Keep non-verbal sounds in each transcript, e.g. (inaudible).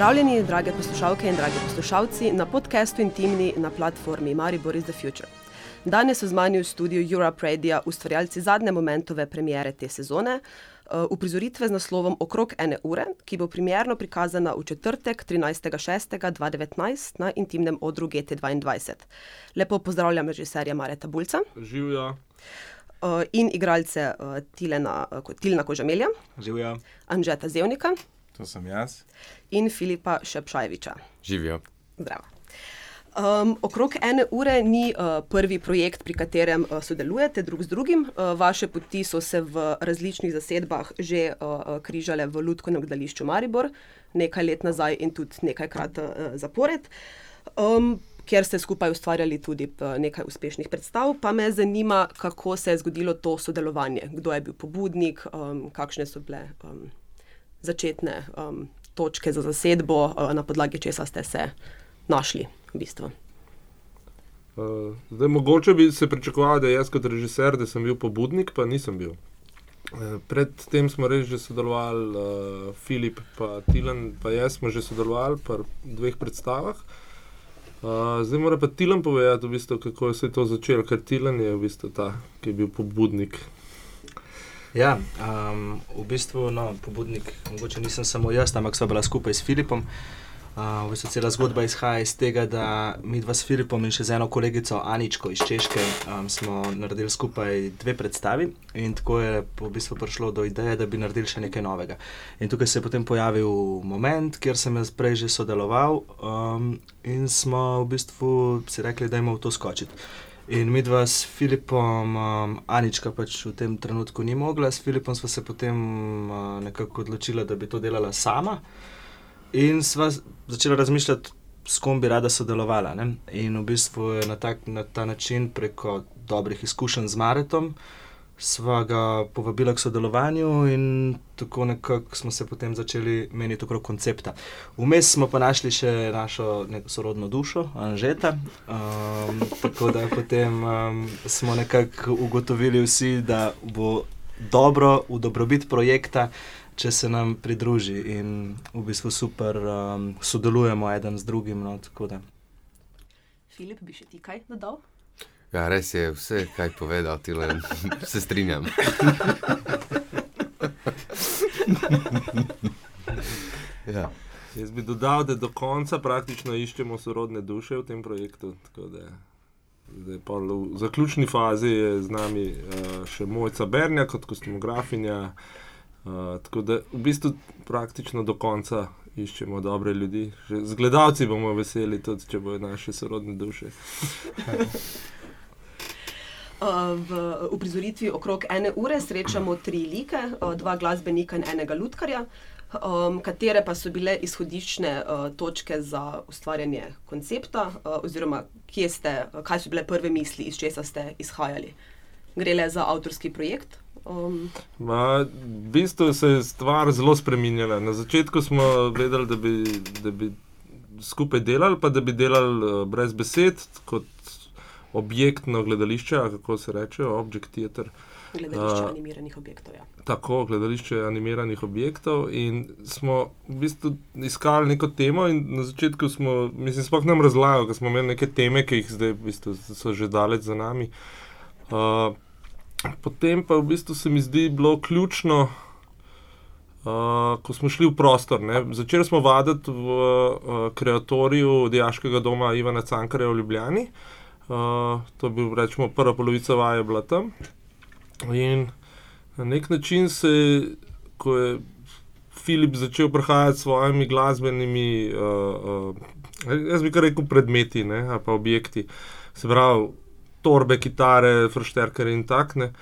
Pozdravljeni, drage poslušalke in dragi poslušalci na podkastu Intimni na platformi Maribor is the Future. Danes so z nami v studiu Europe Radio ustvarjalci zadnje momentove premiere te sezone, uprizoritve z naslovom Okrog ene ure, ki bo premierno prikazana v četrtek, trinajstega šestega dva devetnajst na intimnem odru GT dvaindvajset. Lepo pozdravljam režiserja Mareta Bulca. Živjo. in igralce, Tilena, Tilna Kožemelja, Živjo. Anžeta Zevnika To sem jaz. in Filipa Šepšajeviča. Živijo. Zdravo. okrog ene ure ni, prvi projekt, pri katerem, sodelujete drug z drugim, vaše poti so se v različnih zasedbah že, križale v Lutkovnem gledališču Maribor nekaj let nazaj in tudi nekajkrat, zapored. kjer ste skupaj ustvarjali tudi, nekaj uspešnih predstav, pa me zanima, kako se je zgodilo to sodelovanje, kdo je bil pobudnik, kakšne so bile, začetne, točke za zasedbo, na podlagi česa ste se našli v bistvu. zdaj mogoče bi se pričakovalo, da jaz kot režiser, da sem bil pobudnik, pa nisem bil. pred tem smo res že sodelovali, Filip pa Tilen pa jaz sva že sodelovala pri dveh predstavah. zdaj mora pa Tilen povedati, v bistvu, kako se je to začelo, ker Tilen je v bistvu ta, ki je bil pobudnik. Ja, v bistvu, no, pobudnik mogoče nisem samo jaz, ampak sva bila skupaj s Filipom. v bistvu cela zgodba izhaja iz tega, da midva s Filipom in še z eno kolegico, Aničko iz Češke, smo naredili skupaj dve predstavi in tako je v bistvu prišlo do ideje, da bi naredili še nekaj novega. In tukaj se je potem pojavil moment, kjer sem jaz prej že sodeloval, in smo v bistvu si rekli, dajmo v to skočiti. In midva s Filipom, Anička pač v tem trenutku ni mogla, s Filipom sva se potem, nekako odločila, da bi to delala sama. In sva začela razmišljati, s kom bi rada sodelovala, ne. In v bistvu je na tak, na ta način preko dobrih izkušenj z Maretom sva ga povabila k sodelovanju in tako nekako smo se potem začeli meniti okrog koncepta. Vmes smo pa našli še našo sorodno dušo, Anžeta, tako da potem, smo nekako ugotovili vsi, da bo dobro, v dobrobit projekta, če se nam pridruži, in v bistvu super, sodelujemo eden z drugim, no. Filip, bi še ti kaj dodal? Ja, res je, vse, kaj povedal Tilen, (laughs) se strinjam. (laughs) Ja. Jaz bi dodal, da do konca praktično iščemo sorodne duše v tem projektu, tako da zdaj v zaključni fazi je z nami, še Mojca Bernjak kot kostumografinja, tako da v bistvu praktično do konca iščemo dobre ljudi. Že z gledalci bomo veseli tudi, če bojo naše sorodne duše. (laughs) v uprizoritvi Okrog ene ure srečamo tri like, dva glasbenika in enega lutkarja. katere pa so bile izhodiščne, točke za ustvarjanje koncepta, oziroma kje ste, kaj so bile prve misli, iz česa ste izhajali? Gre le za avtorski projekt, Ma, v bistvu se je stvar zelo spreminjala, na začetku smo vedeli, da bi, da bi skupaj delali pa da bi delali, brez besed, kot objektno gledališče, ali kako se reče, object theatre. Gledališče animiranih objektov, ja. Tako, gledališče animiranih objektov in smo v bistvu iskali neko temo in na začetku smo, mislim, sploh ne bom razlagal, ke smo imeli neke teme, ki jih zdaj v bistvu so že daleč za nami. potem pa v bistvu se mi zdi bilo ključno, ko smo šli v prostor, ne, začeli smo vaditi v, kreatoriju Dijaškega doma Ivana Cankarja v Ljubljani. To je bil recimo prva polovica vaje je bila tam. In na neki način se je, ko je Filip začel prihajati s svojimi glasbenimi, jaz bi kar rekel predmeti, ne, ali pa objekti, se pravi torbe, kitare, frušterkarji in tako, ne,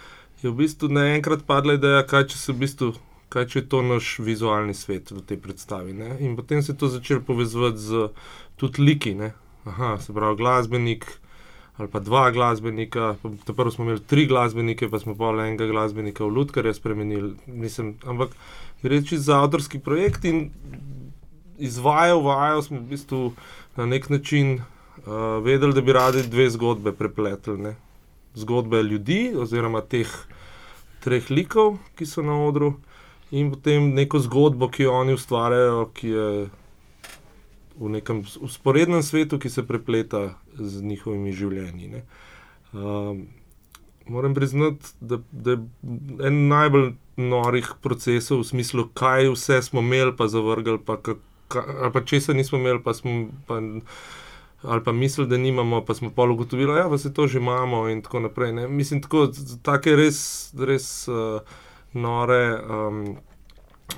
je v bistvu naenkrat padla ideja, kaj če se v bistvu, kaj če je to naš vizualni svet v tej predstavi, ne. In potem se je to začelo povezovati s tudi liki, ne. se pravi glasbenik ali pa dva glasbenika, prvo smo imeli tri glasbenike pa smo pol enega glasbenika v lutkarja spremenili, mislim, ampak gre čisto za avtorski projekt in iz vaje v vajo smo v bistvu na neki način, vedeli, da bi radi dve zgodbi prepletli, ne. Zgodbe ljudi oziroma teh treh likov, ki so na odru, in potem neko zgodbo, ki jo oni ustvarjajo, ki je v nekem usporednem svetu, ki se prepleta z njihovimi življenji. Um, moram priznati, da, da je en najbolj norih procesov v smislu, kaj vse smo imeli, pa zavrgli, pa, pa če se nismo imeli, pa smo. Pa, Ali pa misli, da nimamo, pa smo pa ugotovili, da ja, se to že imamo, in tako naprej. Ne? Mislim, tako res, res uh, nore um,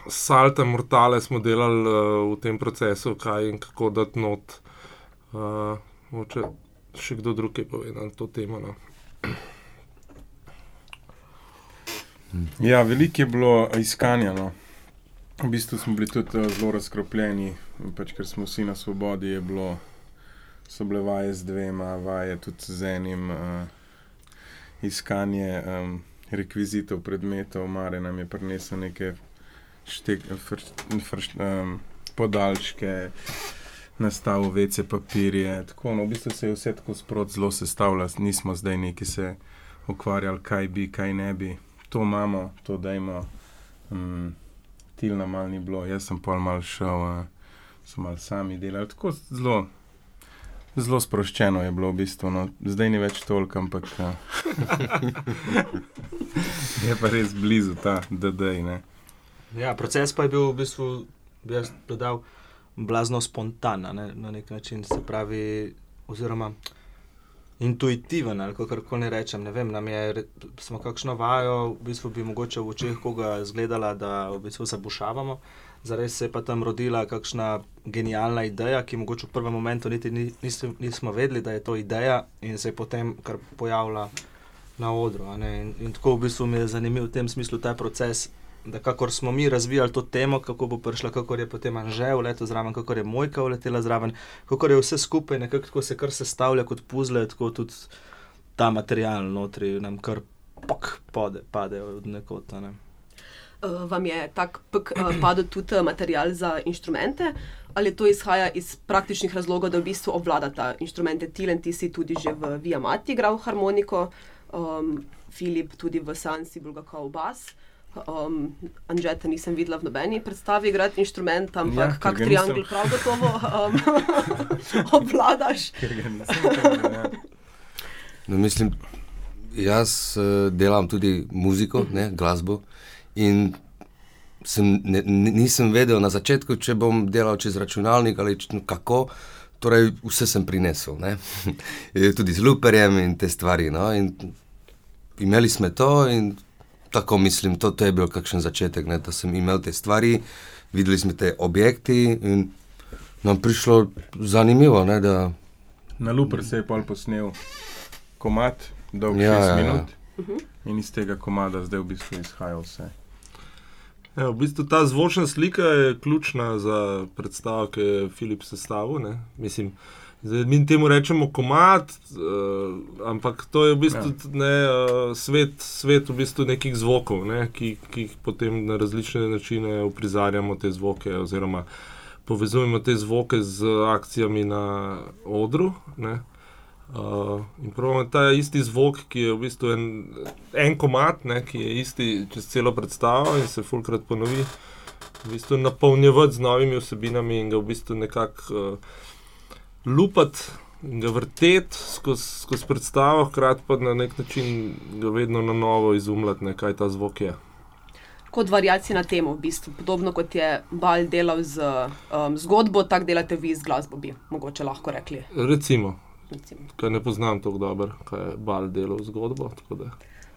salte mortale smo delali uh, v tem procesu, kaj in kako dati not. Uh, moče še kdo drug je povedal to temo. No? Ja, veliko je bilo iskanja. No. V bistvu smo bili tudi uh, zelo razkropljeni, pač, ker smo vsi na svobodi. Bilo, so bile vaje z dvema, vaje tudi z enim, uh, iskanje um, rekvizitov, predmetov. Mare nam je prinesel neke štek, fr, fr, um, podaljške, nastavil vece papirje. Tako, no, v bistvu se je vse tako sprot zelo sestavljalo, nismo zdaj neki se ukvarjali, kaj bi, kaj ne bi to imamo, to da imamo. Um, Tilna mal ni bilo, jaz sem pol mal šel, uh, sem mal sami delal. Tako zelo, zelo sproščeno je bilo v bistvu. No. Zdaj ni več toliko, ampak uh, (laughs) je pa res blizu ta DD. Ja, proces pa je bil v bistvu, bi jaz dodal, blazno spontan ne, na nek način. Se pravi, oziroma intuitiven ali kako ne rečem. Ne vem, nam je, smo kakšno vajo, v bistvu bi mogoče v očeh koga izgledala, da v bistvu zabušavamo. Zares se je pa tam rodila kakšna genialna ideja, ki mogoče v prvem momentu niti nismo, nismo vedeli, da je to ideja in se je potem kar pojavila na odru. In, in tako v bistvu mi je zanimiv v tem smislu ta proces da kako smo mi razvijali to temo, kako bo prišla, kako je potem Anže vletel zraven, kako je Mojka vletela zraven, kako je vse skupaj nekako se kar sestavlja kot puzle, tako tudi ta material notri nam kar pok pade, pade od nekota. Ne. Uh, vam je tak pek, uh, padel tudi uh, material za inštrumente, ali to izhaja iz praktičnih razlogov, da v bistvu obvladata inštrumente Tilen, ti si tudi že v Viamati igral harmoniko, um, Filip tudi v Sansi, Bulgakov bas. Uh, Um, Anžeta nisem videla v nobeni predstavi, igrati inštrument, ampak ja, kak triangel prav gotovo um, (laughs) obvladaš. Ja. No, mislim, jaz uh, delam tudi muziko, ne, glasbo. In sem, ne, nisem vedel na začetku, če bom delal čez računalnik ali če, no, kako. Torej, vse sem prinesel, (laughs) tudi z luperjem in te stvari. No, in imeli smo to, in tako mislim, to, to je bil kakšen začetek, ne, da sem imel te stvari, videli smo te objekti in nam prišlo zanimivo. Ne, da... Na Luper se je pol posnel komat, dolg ja, 6 ja, ja, minut ja. in iz tega komada zdaj v bistvu izhaja vse. Ja, v bistvu ta zvočna slika je ključna za predstavo, ki je Filip sestavil. Mislim, Zdaj, mi temu rečemo komat, uh, ampak to je v bistvu ja. ne, uh, svet, svet v bistvu nekih zvokov, ne, ki, ki jih potem na različne načine uprizarjamo, te zvoke, oziroma povezujemo te zvoke z akcijami na odru. Ne. Uh, in pravno ta isti zvok, ki je v bistvu en, en komat, ne, ki je isti čez celo predstavo in se fulkrat ponovi, v bistvu napolnjevati z novimi vsebinami in ga v bistvu nekako. Uh, lupati in ga vrteti skozi skoz predstavo, hkrati pa na nek način ga vedno na novo izumljati, ne, kaj ta zvok je. Kot variacija na temo, v bistvu. podobno kot je Bal delal z um, zgodbo, tako delate vi z glasbo, bi mogoče lahko rekli. Recimo, Recimo. ne poznam tako dobro, kaj je Bal delal zgodbo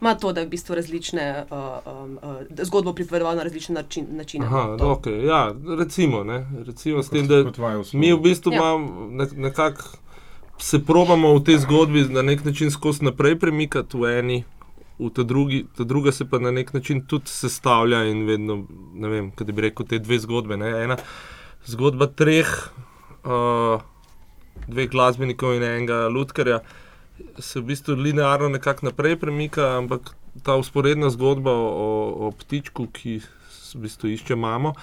ima to, da je v bistvu različne uh, um, uh, zgodbo pripovedoval na različne način, načine. Aha, okay. ja, recimo, ne, recimo s tem, da mi v bistvu ja. imamo ne, nekako. Se probamo v tej zgodbi na nek način skozi naprej premikati v eni, v ta drugi, ta druga se pa na nek način tudi sestavlja in vedno, ne vem, kaj bi rekel, te dve zgodbe. Ne? Ena zgodba treh, uh, dveh glasbenikov in enega lutkarja, se v bistvu linearno nekako naprej premika, ampak ta usporedna zgodba o, o ptičku, ki v bistvu išče mamo,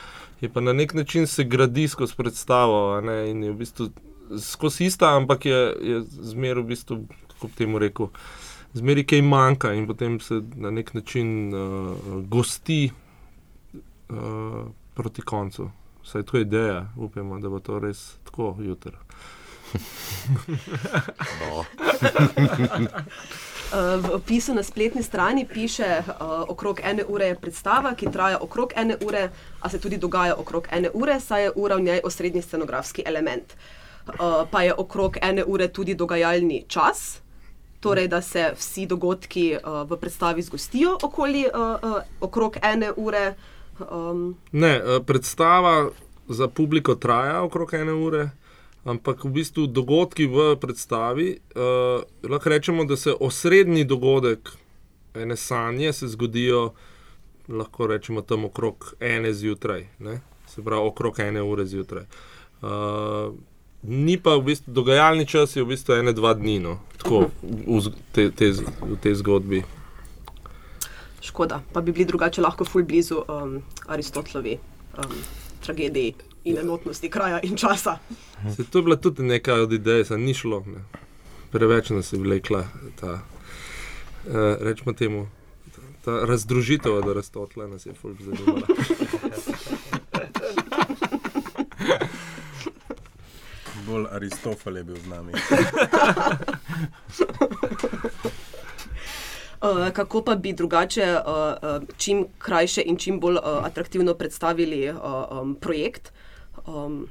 je pa na nek način se gradi skozi predstavo. In je v bistvu skozi ista, ampak je, je zmeraj v bistvu, kako bi temu rekel. Zmeri kaj manjka, in potem se na nek način uh, gosti uh, proti koncu vsaj to je ideja, upamo, da bo to res tako jutro. (laughs) No. Uh, (laughs) v opisu na spletni strani piše, uh, okrog ene ure je predstava, ki traja okrog ene ure, a se tudi dogaja okrog ene ure, saj je ura v njej osrednji scenografski element. Uh, pa je okrog ene ure tudi dogajalni čas, torej da se vsi dogodki uh, v predstavi zgostijo okoli, uh, uh, okrog ene ure. Um, Ne, eh, predstava za publiko traja okrog ene ure, ampak v bistvu dogodki v predstavi, uh, lahko rečemo, da se osrednji dogodek ene sanje zgodijo, lahko rečemo tam okrog ene zjutraj, ne? se pravi okrog ene ure zjutraj. Uh, Ni pa v bistvu dogajalni čas, je v bistvu ene, dva dni, no. tako v, z- te, te, v tej zgodbi. škoda, pa bi bili drugače lahko ful blizu um, Aristotlovi um, tragediji in enotnosti kraja in časa. Se, to je bila tudi neka od idej, se ni šlo. Ne. Preveč nas je vlekla ta, uh, rečemo temu, ta, ta razdružitev od Aristotela, nas je fulg zanimala. (laughs) Bolj Aristofel je bil z nami. Uh, (laughs) kako pa bi drugače, uh, čim krajše in čim bolj atraktivno predstavili projekt, um,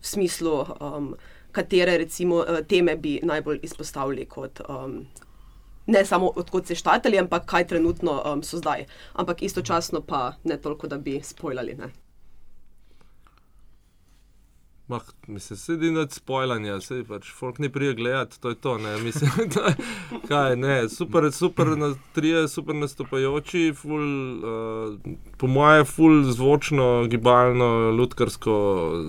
v smislu, um, katere recimo, uh, teme bi najbolj izpostavili kot. Um, Ne samo odkot se štatali, ampak kaj trenutno um, so zdaj. Ampak istočasno pa ne toliko, da bi spojljali. Ne? Mah, mislim, sedi nad spojlanja, se pač folk ne prije gledati, to je to. Ne. Mislim, (laughs) da, kaj, ne, super, super, na, trije super nastopajoči, ful, uh, po moje, ful zvočno, gibalno, lutkarsko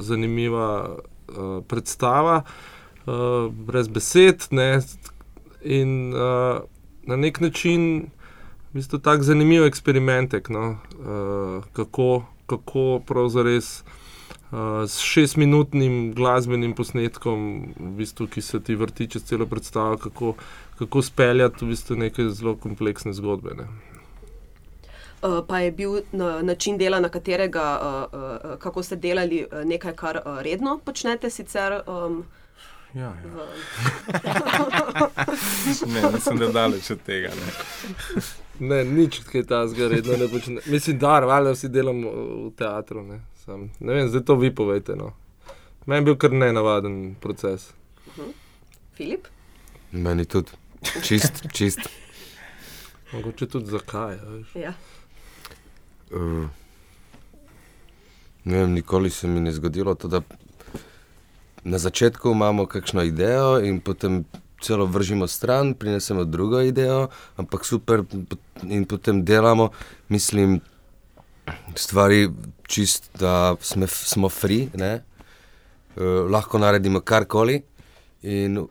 zanimiva uh, predstava, uh, brez besed. Ne, in uh, na nek način, v bistvu, tak zanimiv eksperimentek, no, uh, kako, kako pravzaprav. Uh, s šestminutnim glasbenim posnetkom, v bistvu, ki se ti vrti čez celo predstavo, kako, kako speljati v bistvu neke zelo kompleksne zgodbe. Ne. Uh, pa je bil na, način dela, na katerega, uh, kako ste delali, nekaj, kar redno počnete, sicer. Um, Ja, ja. (laughs) Ne, mislim, da daleč od tega. Ne. Ne, nič kaj tasga redno ne počne. Mislim, da valjda vsi delamo v teatru. Ne. Sam, ne vem, zdaj to vi povejte. No. Meni je bil kar nenavaden proces. Filip? Meni tudi. Čist, (laughs) čist. Mogoče tudi zakaj. Ja. Uh, ne vem, nikoli se mi ne zgodilo to, da na začetku imamo kakšno idejo in potem celo vržimo stran, prinesemo drugo idejo, ampak super in potem delamo, mislim, stvari čist, da sme, smo free, ne? Uh, lahko naredimo karkoli in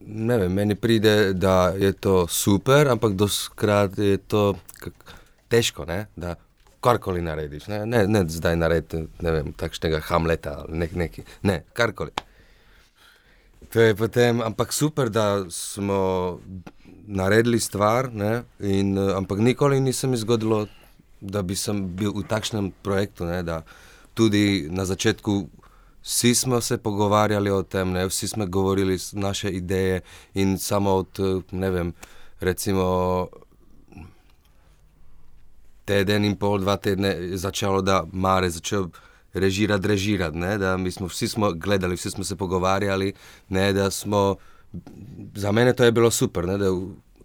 ne vem, meni pride, da je to super, ampak doskrat je to kak, težko, ne? da karkoli narediš. Ne, ne, ne zdaj naredi ne vem, takšnega Hamleta ali nek, neki, ne, karkoli. To je potem, ampak super, da smo naredili stvar, ne, in, eh, ampak nikoli ni se mi zgodilo, da bi sem bil v takšnem projektu, ne, da tudi na začetku vsi smo se pogovarjali o tem, ne, vsi smo govorili naše ideje in samo od, ne vem, recimo teden in pol, dva tedne je začelo, da Mare začel režirati, režirati, ne, da mi smo vsi smo gledali, vsi smo se pogovarjali, ne, da smo, za mene to je bilo super, ne, da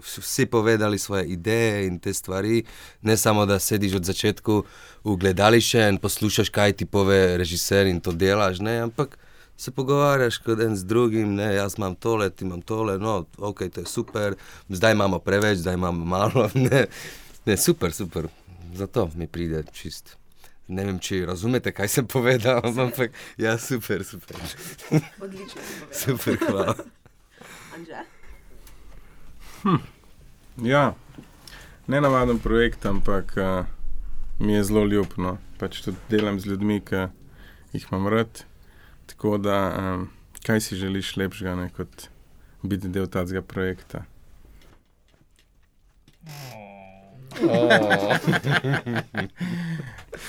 vsi povedali svoje ideje in te stvari, ne samo da sediš od začetku v gledališče in poslušaš, kaj ti pove režiser in to delaš, ne, ampak se pogovarjaš kot en z drugim, ne, jaz imam tole, ti imam tole, no, ok, to je super, zdaj imamo preveč, zdaj imamo (laughs) malo, ne, ne super, super, zato mi pride čist. Ne vem, če razumete, kaj sem povedal, ampak ja, super, super, Odlično. (laughs) super, hvala. Anže? Ja, ne navaden projekt, ampak uh, mi je zelo ljub. No. Pač tudi delam z ljudmi, ki jih imam rad. Tako da, um, kaj si želiš lepšega, ne, kot biti del tega projekta? Ti (laughs)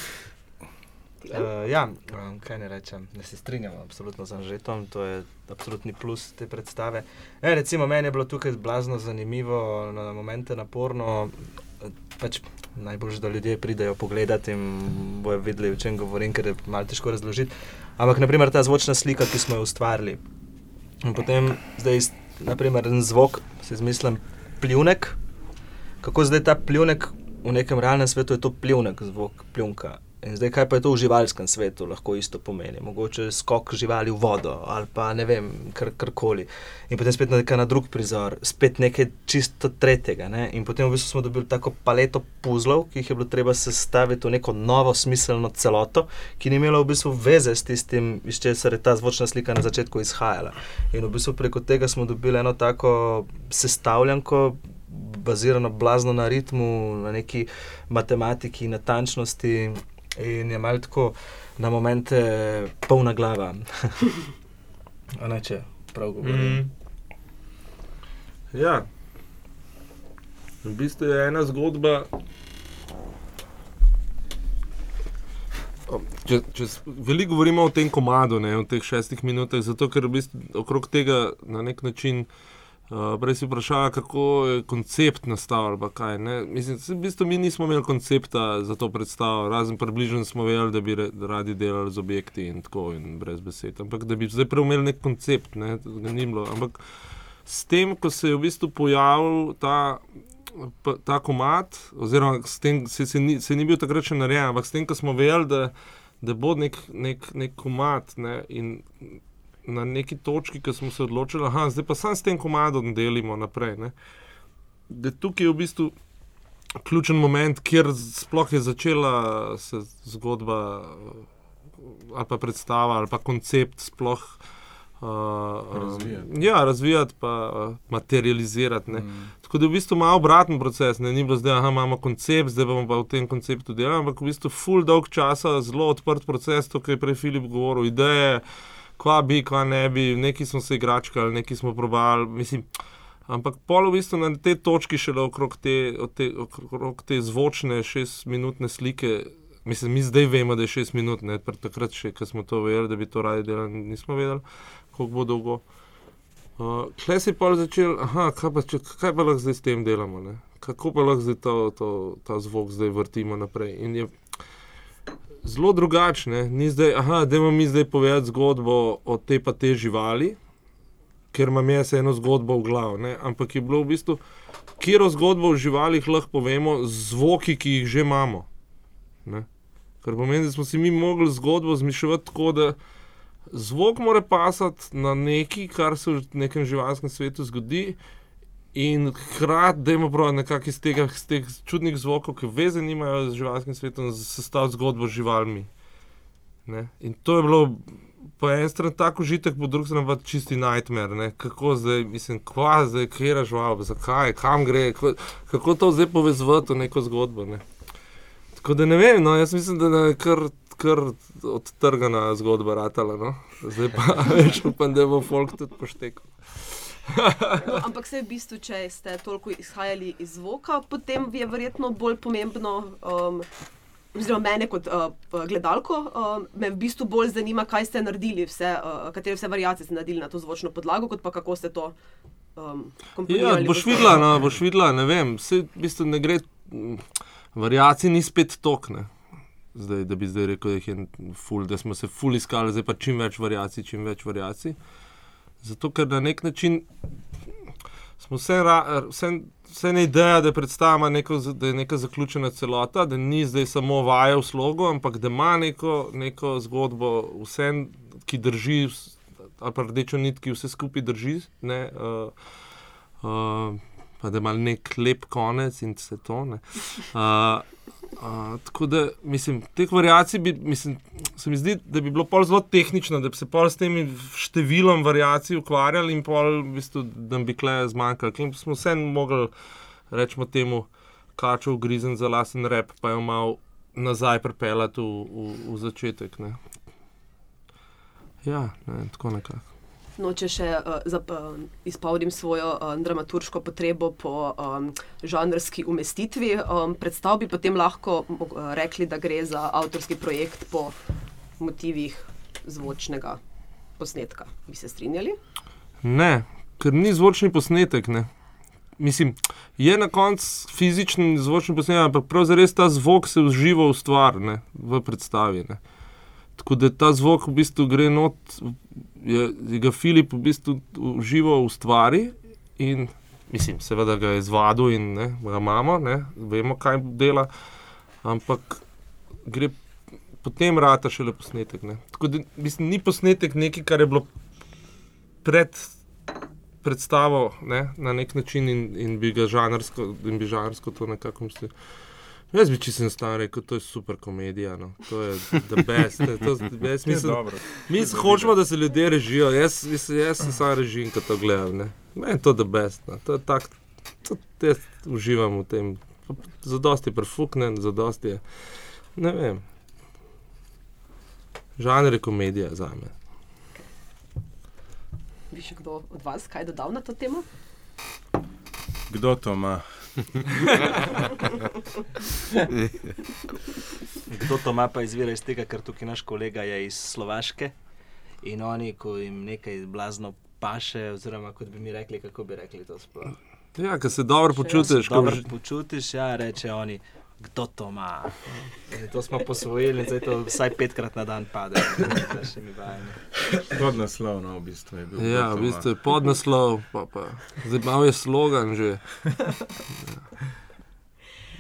(laughs) (laughs) Uh, ja, um, kaj ne rečem, ne se strinjam absolutno z Anžetom, to je absolutni plus te predstave. E, recimo, meni je bilo tukaj blazno zanimivo, na momente naporno. Pač najbolj, da ljudje pridejo pogledat in bojo videli, o čem govorim, ker je malo težko razložiti. Ampak, naprimer, ta zvočna slika, ki smo jo ustvarili. In potem, zdaj, naprimer, en zvok, si izmislim, pljunek. Kako zdaj ta pljunek v nekem realnem svetu je to pljunek, zvok pljunka. In zdaj, kaj pa je to v živalskem svetu, lahko isto pomeni. Mogoče skok živali v vodo ali pa ne vem, kar, karkoli. In potem spet na drug prizor, spet nekaj čisto tretjega. Ne? In potem v bistvu smo dobili tako paleto puzlov, ki jih je bilo treba sestaviti v neko novo smiselno celoto, ki ni imela v bistvu veze s tistim, iz česar je ta zvočna slika na začetku izhajala. In v bistvu preko tega smo dobili eno tako sestavljanko. Bazirano blazno na ritmu, na neki matematiki, natančnosti, in je malo tako na momente polna glava. (laughs) ne, če prav govorim. Mm. Ja, v bistvu je ena zgodba. Če, če veliko govorimo o tem komadu, ne, v teh šestih minutah, zato ker v bistvu okrog tega na nek način uh, Uh, prej si vprašala, kako je koncept nastal. Kaj, Mislim, v bistvu mi nismo imeli koncepta za to predstavo, razen približno smo vedeli, da bi radi delali z objekti in tako in brez besed. Ampak da bi zdaj preumeli nek koncept, ne, ni bilo. Ampak s tem, ko se je v bistvu pojavil ta. Ta komat, oziroma tem, se, se, ni, se ni bil takrat še narejen, ampak s tem, ko smo vedeli, da, da bo nek, nek, nek komat ne, in na neki točki, ki smo se odločili, da zdaj pa sam s tem komadom delimo naprej. Ne. Da tukaj je v bistvu ključen moment, kjer sploh je začela se zgodba ali pa predstava ali pa koncept sploh. Uh, razvijati. Ja, razvijati, pa uh, materializirati. Mm. Tako da je v bistvu malo obraten proces, ne? ni bilo zdaj, da imamo koncept, zdaj bomo pa v tem konceptu delali, ampak v bistvu full dolg časa, zelo odprt proces, to, kar je prej Filip govoril, ideje, uh, kva bi, kva ne bi, neki smo se igračkali, neki smo probali. Mislim, ampak polo v bistvu na tej točki šele okrog te, te, okrog te zvočne šestminutne slike. Mislim, mi zdaj vemo, da je šest minut, ne pa takrat še, ko smo to vedeli, da bi to radi delali, nismo vedeli, koliko bo dolgo. Uh, Klej si pa začel, aha, kaj pa, če, kaj pa lahko zdaj s tem delamo, ne? kako pa lahko zdaj to, to, ta zvok zdaj vrtimo naprej. In je zelo drugačne. Ni zdaj, aha, da imamo mi zdaj povedati zgodbo o te pa te živali, ker imam jaz eno zgodbo v glavi. Ampak je bilo v bistvu, kjer o zgodbo o živalih lahko povemo z zvoki, ki jih že imamo. Ne? Ker pomeni, da smo si mi mogli zgodbo zmišljati tako, da zvok mora pasati na nekaj, kar se v nekem živalskem svetu zgodi. In hkrati, da imamo prav nekako iz tega iz teh čudnih zvokov, ki veze nimajo z živalskim svetom, sestavljati zgodbo z živalmi. Ne? In to je bilo po eni strani tako užitek, po drugi strani pa čisti nightmare. Ne? Kako zdaj, mislim, kva zdaj, kje je žival, zakaj, kam gre, kako to zdaj povezati v neko zgodbo. Ne? Tako da ne vem, no, jaz mislim, da je kar. Kar odtrgana zgodba, ratala, no? zdaj pa (laughs) več upam, da bo folk tudi poštekal. No, ampak se v bistvu, če ste toliko izhajali iz zvoka, potem je verjetno bolj pomembno. Um, Oziroma, mene kot uh, gledalko uh, me v bistvu bolj zanima, kaj ste naredili, vse, uh, katere vse variacije ste naredili na to zvočno podlago, kot pa kako ste to um, komplicirali. Ja, boš videla, no, boš videla, ne vem, vse v bistvu ne gre, variacij ni spet tokne. Zdaj, da bi zdaj rekel, da, je ful, da smo se ful iskali, zdaj pa čim več variacij, čim več variacij. Zato, ker na nek način smo vse, vse, vse ne ideja, da predstavlja neko, da je neka zaključena celota, da ni zdaj samo vaja v slogu, ampak da ima neko, neko zgodbo, vse, ki drži, ali pa rdečo nit, ki vse skupaj drži. Ne, uh, uh, pa da ima nek lep konec in vse to. Uh, Uh, tako da, mislim, teh variacij bi, mislim, se mi zdi, da bi bilo pol zelo tehnično, da bi se pol s tem številom variacij ukvarjali in pol, v bistvu, da bi kleje zmanjkali. Ker smo vse mogli, rečemo temu, kačo ugrizen za lasen rep, pa je mal nazaj pripeljati v, v, v začetek. Ne. Ja, ne, tako nekako. No, če še uh, zap, uh, izpolnim svojo uh, dramaturško potrebo po um, žanrski umestitvi, um, predstav bi potem lahko uh, rekli, da gre za avtorski projekt po motivih zvočnega posnetka. Bi se strinjali? Ne, ker ni zvočni posnetek. Ne. Mislim, je na koncu fizični zvočni posnetek, ampak pravzaprav ta zvok se uživa v stvar, ne, v predstavi. Ne. Tako da ta zvok v bistvu gre not, je, je ga Filip v bistvu uživa v stvari in mislim, seveda ga je izvadil in ne, ga imamo, ne, vemo, kaj dela, ampak gre potem rata šele posnetek. Ne. Tako da mislim, ni posnetek nekaj, kar je bilo pred predstavo ne, na nek način in, in bi ga žanrsko, in bi žanrsko to nekako mislil. Jaz bi čisto enostavno rekel, to je super komedija. No. To je the best. To, to, jaz (laughs) mislim, mi hočemo, da se ljudje režijo. Jaz, jaz, jaz sem samo režim, ki to gledam. Meni je to the best. No. To je tak, to, jaz uživam v tem. Zadosti je prefuknen, zadosti je. Ne vem. Žanr je komedija za me. Bi še kdo od vas kaj dodal na to temo? Kdo to ima? (laughs) Kdo to ima, pa izvira iz tega, ker tukaj naš kolega je iz Slovaške in oni, ko jim nekaj blazno paše, oziroma kot bi mi rekli, kako bi rekli to sploh. Ja, ker se dobro počutiš. Dobro počutiš, ja, reče oni kdo to ima. To smo posvojili, zdaj to vsaj petkrat na dan pade. Podnaslov, no, v bistvu je bil. Ja, v bistvu je podnaslov, pa, pa. zdaj malo je slogan že. Ja. (laughs)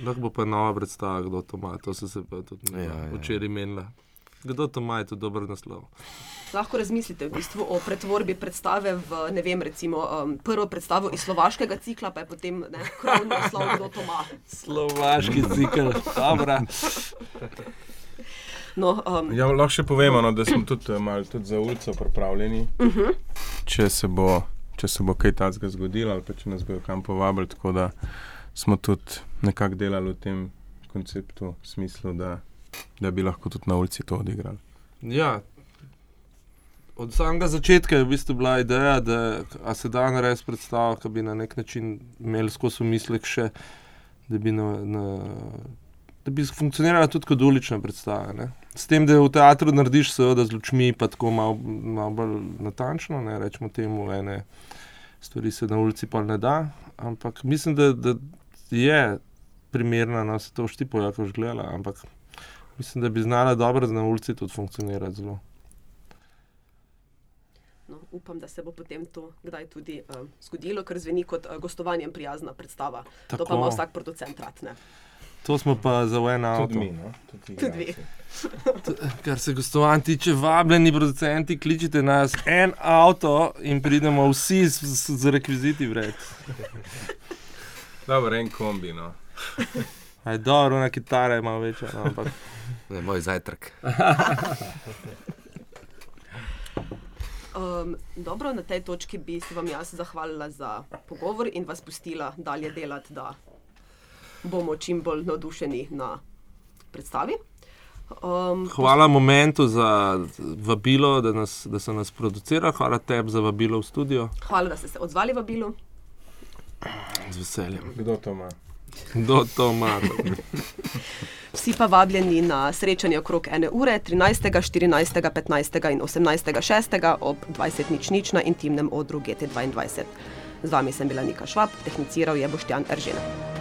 Lahko bo pa nova predstava, kdo to ima, to se je tudi ja, ja, včeraj menila. Kdo to ima, je to dober naslov lahko razmislite v bistvu o pretvorbi predstave v ne vem, recimo um, prvo predstavo iz slovaškega cikla, pa je potem krovni naslov, kdo to ima. Slovaški cikl, dobro. No, um, ja, lahko še povemo, no, da smo tudi, eh, tudi za ulico pripravljeni. Uh mhm. -huh. če, se bo, če se bo kaj takega zgodilo, ali pa če nas bojo kam povabili. Tako da smo tudi nekako delali v tem konceptu, v smislu, da, da bi lahko tudi na ulici to odigrali. Ja, od samega začetka je v bistvu bila ideja, da se da narediti predstavo, ki bi na nek način imeli skozi mislek še, da bi, na, na, da bi funkcionirala tudi kot ulična predstava. Ne? S tem, da v teatru narediš seveda z lučmi, pa tako malo, malo bolj natančno, ne rečemo temu, ene stvari se na ulici pa ne da. Ampak mislim, da, da je primerna, da no, se to štipo, jako že gledala, ampak mislim, da bi znala dobro na ulici tudi funkcionirati zelo. No, upam, da se bo potem to kdaj tudi uh, zgodilo, ker zveni kot uh, gostovanjem prijazna predstava. Tako. To pa ima vsak producent rad. Ne? To smo pa za en avto. Tudi mi, no? tudi vi. (laughs) Kar se gostovanj tiče, vabljeni producenti, kličite nas en avto in pridemo vsi z, z, z rekviziti vred. Dobro, en kombi. No. (laughs) Aj, dobro, na kitare ima večja. No, ampak... (laughs) Ne, moj zajtrk. (laughs) Um, dobro, na tej točki bi se vam jaz zahvalila za pogovor in vas pustila dalje delati, da bomo čim bolj navdušeni na predstavi. Um, hvala momentu za vabilo, da, nas, da se nas producira, hvala tebi za vabilo v studio. Hvala, da ste se odzvali vabilo. Z veseljem. Kdo to ima? Kdo to ima? Vsi pa vabljeni na srečanje okrog ene ure, 13., 14., 15. in 18. 6. ob 20.00 na intimnem odru GT2. Z vami sem bila Nika Švab, tehniciral je Boštjan Eržena.